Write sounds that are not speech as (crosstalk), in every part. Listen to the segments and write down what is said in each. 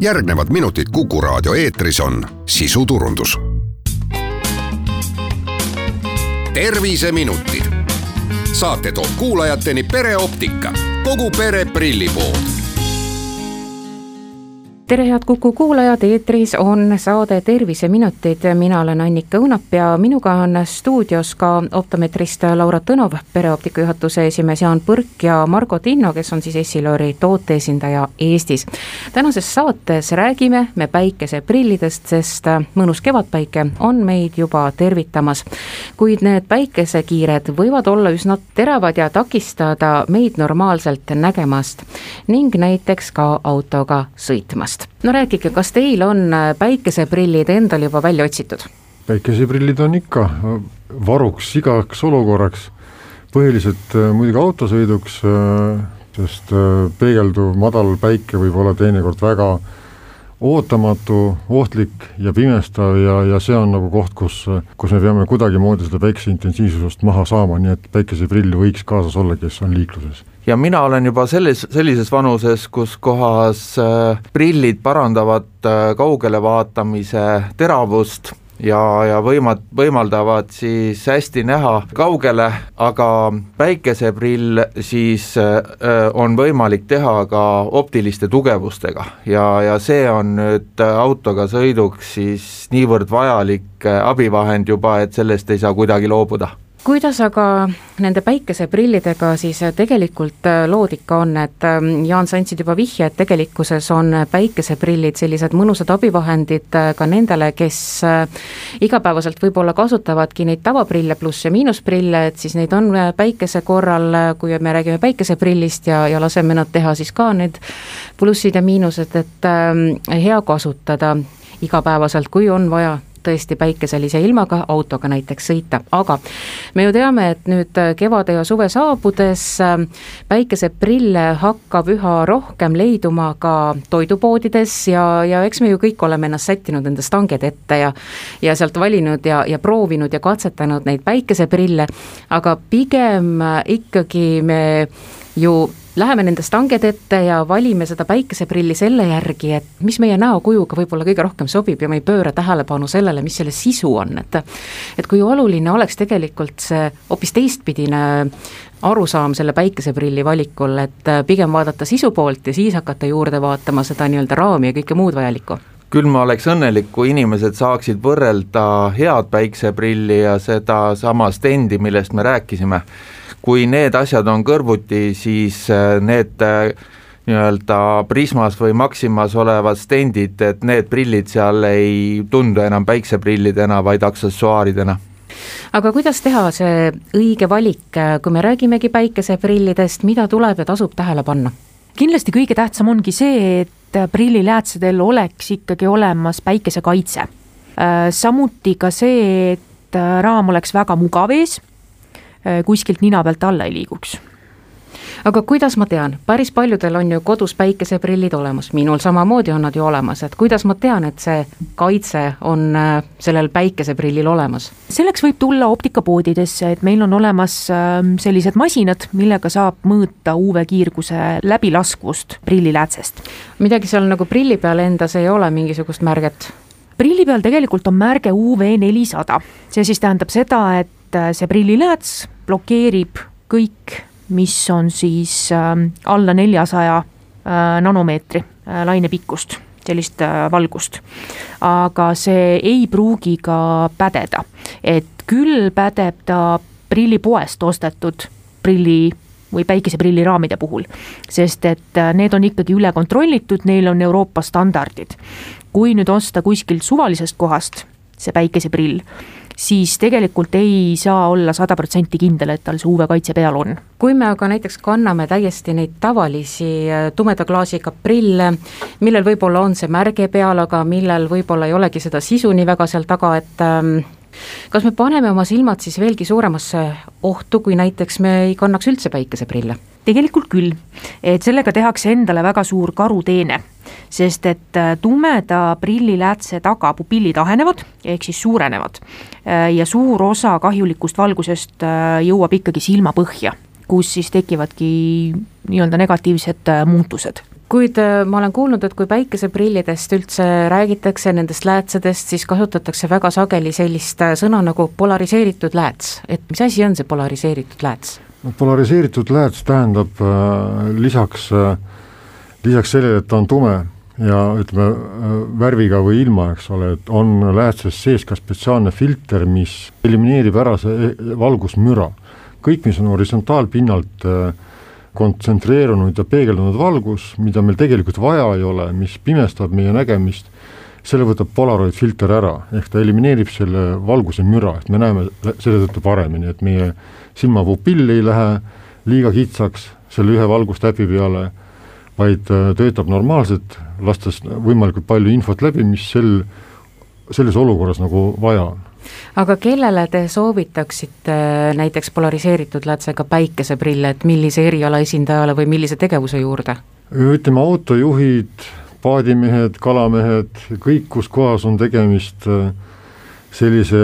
järgnevad minutid Kuku raadio eetris on sisuturundus. terviseminutid. saate toob kuulajateni pereoptika, kogu pere prillipood tere, head Kuku kuulajad, eetris on saade Terviseminutid, mina olen Annika Õunap ja minuga on stuudios ka optometrist Laura Tõnov, pereoptika juhatuse esimees Jaan Põrk ja Margo Tinno, kes on siis Essilori tooteesindaja Eestis. tänases saates räägime me päikeseprillidest, sest mõnus kevadpäike on meid juba tervitamas. kuid need päikesekiired võivad olla üsna teravad ja takistada meid normaalselt nägemast ning näiteks ka autoga sõitmast pärast. no rääkige, kas teil on äh, päikeseprillid endal juba välja otsitud? päikeseprillid on ikka varuks igaks olukorraks, põhiliselt äh, muidugi autosõiduks, äh, sest peegelduv madal päike võib olla teinekord väga ootamatu, ohtlik ja pimestav ja, ja see on nagu koht, kus, kus me peame kuidagimoodi seda päikese intensiivsust maha saama, nii et päikeseprill võiks kaasas olla, kes on liikluses ja mina olen juba selles, sellises vanuses, kus kohas äh, prillid parandavad äh, kaugele vaatamise teravust ja, ja võimad, võimaldavad siis hästi näha kaugele, aga päikeseprill siis äh, on võimalik teha ka optiliste tugevustega. Ja, ja see on nüüd autoga sõiduks siis niivõrd vajalik abivahend juba, et sellest ei saa kuidagi loobuda kuidas aga nende päikeseprillidega siis tegelikult äh, lood ikka on, et ähm, Jaan, sa andsid juba vihje, et tegelikkuses on päikeseprillid sellised mõnusad abivahendid äh, ka nendele, kes äh, igapäevaselt võib-olla kasutavadki neid tavaprille pluss ja miinusprille, et siis neid on päikese korral, kui me räägime päikeseprillist ja, ja laseme nad teha siis ka need plussid ja miinused, et äh, hea kasutada igapäevaselt, kui on vaja tõesti päikeselise ilmaga autoga näiteks sõita, aga me ju teame, et nüüd kevade ja suve saabudes ähm, päikeseprille hakkab üha rohkem leiduma ka toidupoodides ja, ja eks me ju kõik oleme ennast sättinud enda stanged ette ja ja sealt valinud ja, ja proovinud ja katsetanud neid päikeseprille, aga pigem ikkagi me ju läheme nende stanged ette ja valime seda päikeseprilli selle järgi, et mis meie näokujuga võib-olla kõige rohkem sobib ja me ei pööra tähelepanu sellele, mis selle sisu on, et et kui oluline oleks tegelikult see hoopis teistpidine arusaam selle päikeseprilli valikul, et pigem vaadata sisu poolt ja siis hakata juurde vaatama seda nii-öelda raami ja kõike muud vajalikku? Küll ma oleks õnnelik, kui inimesed saaksid võrrelda head päikseprilli ja sedasama stendi, millest me rääkisime kui need asjad on kõrvuti, siis äh, need äh, nii-öelda Prismas või Maximas olevad stendid, et need prillid seal ei tundu enam päikseprillidena, vaid aksessuaaridena aga kuidas teha see õige valik, kui me räägimegi päikeseprillidest, mida tuleb ja tasub tähele panna? kindlasti kõige tähtsam ongi see, et prilliläätsedel oleks ikkagi olemas päikesekaitse. Äh, samuti ka see, et raam oleks väga mugav ees Äh, kuskilt nina pealt alla ei liiguks aga kuidas ma tean, päris paljudel on ju kodus päikeseprillid olemas, minul samamoodi on nad ju olemas, et kuidas ma tean, et see kaitse on äh, sellel päikeseprillil olemas? selleks võib tulla optikapoodidesse, et meil on olemas ähm, sellised masinad, millega saab mõõta UV-kiirguse läbilaskvust prilliläätsest. midagi seal nagu prilli peal endas ei ole mingisugust märget? prilli peal tegelikult on märge UV nelisada, see siis tähendab seda, et et äh, see prillilääts blokeerib kõik, mis on siis äh, alla neljasaja äh, nanomeetri äh, lainepikkust, sellist valgust. aga see ei pruugi ka pädeda, et küll pädeb ta prillipoest ostetud prilli või päikeseprilliraamide puhul, sest et need on ikkagi üle kontrollitud, neil on Euroopa standardid. kui nüüd osta kuskilt suvalisest kohast see päikeseprill, siis tegelikult ei saa olla sada protsenti kindel, et tal see UV-kaitse peal on. kui me aga näiteks kanname täiesti neid tavalisi äh, tumeda klaasiga prille, millel võib-olla on see märge peal, aga millel võib-olla ei olegi seda sisu nii väga seal taga, et ähm, kas me paneme oma silmad siis veelgi suuremasse ohtu, kui näiteks me ei kannaks üldse päikeseprille? tegelikult küll, et sellega tehakse endale väga suur karuteene, sest et äh, tumeda prilliläätse taga pupillid ahenevad, ehk siis suurenevad. Äh, ja suur osa kahjulikust valgusest äh, jõuab ikkagi silmapõhja, kus siis tekivadki nii-öelda negatiivsed muutused. Kuid ma olen kuulnud, et kui päikeseprillidest üldse räägitakse, nendest läätsedest, siis kasutatakse väga sageli sellist sõna nagu polariseeritud lääts, et mis asi on see polariseeritud lääts? no polariseeritud lääts tähendab äh, lisaks äh,, lisaks sellele, et ta on tume ja ütleme värviga või ilma, eks ole, et on läätses sees ka spetsiaalne filter, mis elimineerib ära see valgusmüra. kõik, mis on horisontaalpinnalt äh, kontsentreerunud ja peegeldunud valgus, mida meil tegelikult vaja ei ole, mis pimestab meie nägemist, selle võtab Polaroid filter ära, ehk ta elimineerib selle valguse müra, et me näeme selle tõttu paremini, et meie silmapupill ei lähe liiga kitsaks selle ühe valgustäpi peale, vaid äh, töötab normaalselt, lastes võimalikult palju infot läbi, mis sel, selles olukorras nagu vaja on aga kellele te soovitaksite näiteks polariseeritud lätsega päikeseprille, et millise eriala esindajale või millise tegevuse juurde? ütleme, autojuhid, paadimehed, kalamehed, kõik, kus kohas on tegemist äh, sellise,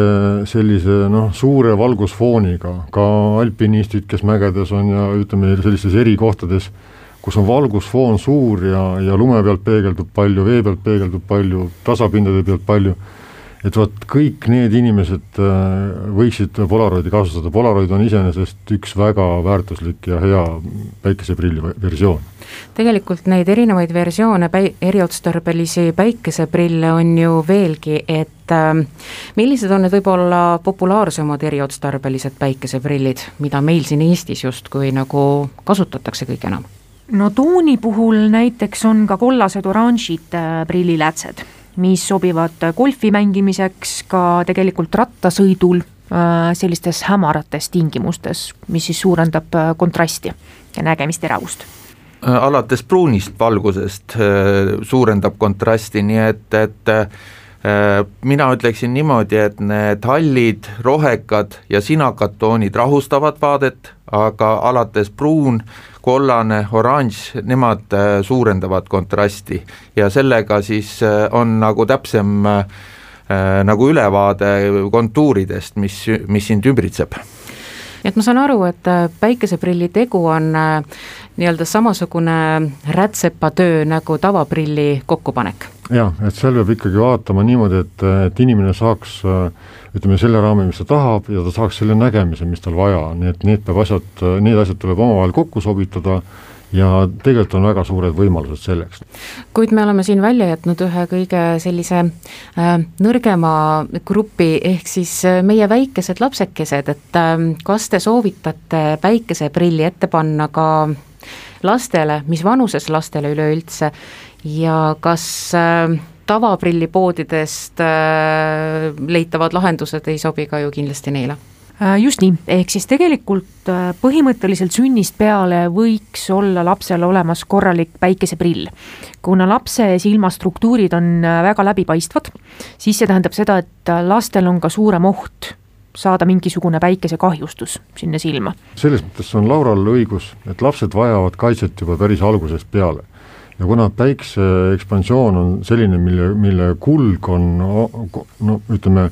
sellise noh, suure valgusfooniga, ka alpinistid, kes mägedes on ja ütleme, sellistes erikohtades, kus on valgusfoon suur ja, ja lume pealt peegeldub palju, vee pealt peegeldub palju, tasapindade pealt palju et vot kõik need inimesed äh, võiksid Polaroidi kasutada, Polaroid on iseenesest üks väga väärtuslik ja hea päikeseprilli versioon. tegelikult neid erinevaid versioone, päi-, eriotstarbelisi päikeseprille on ju veelgi, et äh, millised on need võib-olla populaarsemad eriotstarbelised päikeseprillid, mida meil siin Eestis justkui nagu kasutatakse kõige enam? No tooni puhul näiteks on ka kollased oranžid äh, prillilätsed mis sobivad golfi mängimiseks, ka tegelikult rattasõidul äh, sellistes hämarates tingimustes, mis siis suurendab äh, kontrasti ja nägemisteravust äh, alates pruunist valgusest suurendab kontrasti, nii et, et mina ütleksin niimoodi, et need hallid, rohekad ja sinakad toonid rahustavad vaadet, aga alates pruun kollane, oranž, nemad äh, suurendavad kontrasti. Ja sellega siis äh, on nagu täpsem äh, nagu ülevaade kontuuridest, mis, mis sind ümbritseb nii et ma saan aru, et päikeseprilli tegu on nii-öelda samasugune rätsepatöö nagu tavaprilli kokkupanek. jah, et seal peab ikkagi vaatama niimoodi, et, et inimene saaks ütleme, selle raami, mis ta tahab ja ta saaks selle nägemise, mis tal vaja on, nii et need peab asjad, need asjad tuleb omavahel kokku sobitada ja tegelikult on väga suured võimalused selleks. kuid me oleme siin välja jätnud ühe kõige sellise äh, nõrgema grupi, ehk siis äh, meie väikesed lapsekesed, et äh, kas te soovitate päikeseprilli ette panna ka lastele, mis vanuses lastele üleüldse ja kas äh, tavaprillipoodidest leitavad lahendused ei sobi ka ju kindlasti neile just nii, ehk siis tegelikult äh, põhimõtteliselt sünnist peale võiks olla lapsel olemas korralik päikeseprill. kuna lapse silmastruktuurid on väga läbipaistvad, siis see tähendab seda, et lastel on ka suurem oht saada mingisugune päikesekahjustus sinna silma. selles mõttes on Laural õigus, et lapsed vajavad kaitset juba päris algusest peale ja kuna päikse ekspansioon on selline, mille, mille kulg on no ütleme,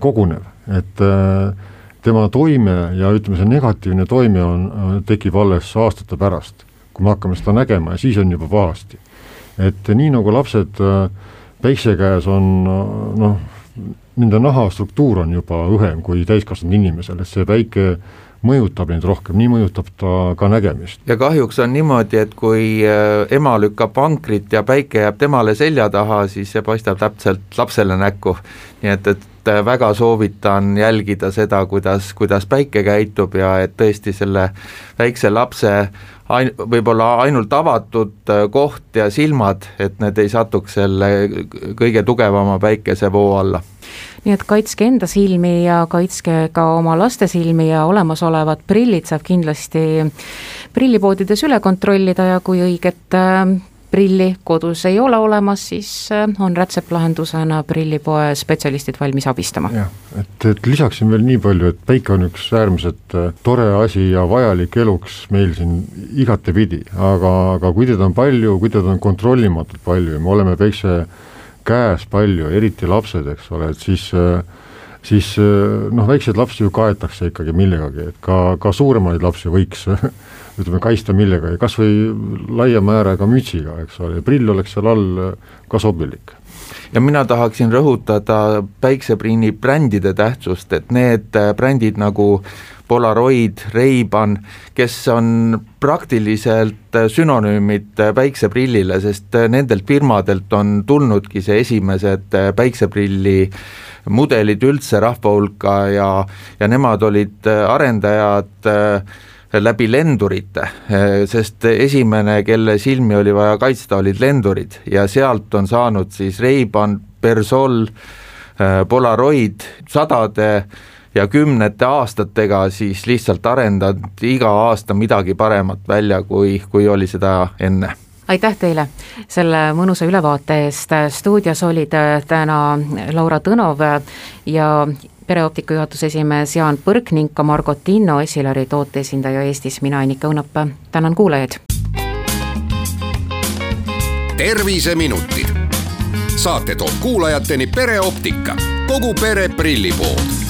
kogunev, et äh, tema toime ja ütleme, see negatiivne toime on, tekib alles aastate pärast, kui me hakkame seda nägema ja siis on juba pahasti. et nii, nagu lapsed äh, päikse käes on noh, nende nahastruktuur on juba õhem kui täiskasvanud inimesel, et see päike mõjutab neid rohkem, nii mõjutab ta ka nägemist. ja kahjuks on niimoodi, et kui äh, ema lükkab vankrit ja päike jääb temale selja taha, siis see paistab täpselt lapsele näkku. nii et, et äh, väga soovitan jälgida seda, kuidas, kuidas päike käitub ja et tõesti selle väikse lapse ain-, võib-olla ainult avatud äh, koht ja silmad, et need ei satuks selle kõige tugevama päikesevoo alla nii et kaitske enda silmi ja kaitske ka oma laste silmi ja olemasolevad prillid saab kindlasti prillipoodides üle kontrollida ja kui õiget äh, prilli kodus ei ole olemas, siis äh, on rätseplahendusena prillipoe spetsialistid valmis abistama. jah, et, et lisaksin veel nii palju, et päike on üks äärmiselt äh, tore asi ja vajalik eluks meil siin igatepidi, aga, aga kui teda on palju, kui teda on kontrollimatult palju ja me oleme päikse käes palju, eriti lapsed, eks ole, et siis siis noh, väikseid lapsi ju kaetakse ikkagi millegagi, et ka, ka suuremaid lapsi võiks (laughs) ütleme, kaitsta millegagi, kas või laia määrega mütsiga, eks ole, prill oleks seal all ka sobilik ja mina tahaksin rõhutada päikseprinni brändide tähtsust, et need brändid nagu Polaroid, Ray-Ban, kes on praktiliselt sünonüümid päikseprillile, sest nendelt firmadelt on tulnudki see esimesed päikseprilli mudelid üldse rahva hulka ja, ja nemad olid arendajad läbi lendurite, sest esimene, kelle silmi oli vaja kaitsta, olid lendurid ja sealt on saanud siis Ray-Ban, Persol, Polaroid sadade ja kümnete aastatega siis lihtsalt arendanud iga aasta midagi paremat välja, kui, kui oli seda enne. Aitäh teile selle mõnusa ülevaate eest, stuudios olid täna Laura Tõnov ja pereoptika juhatuse esimees Jaan Põrk ning ka Margot Tinno, Esileri tooteesindaja Eestis, mina Annika Õunap, tänan kuulajaid. terviseminutid, saate toob kuulajateni pereoptika, kogu pere prillipood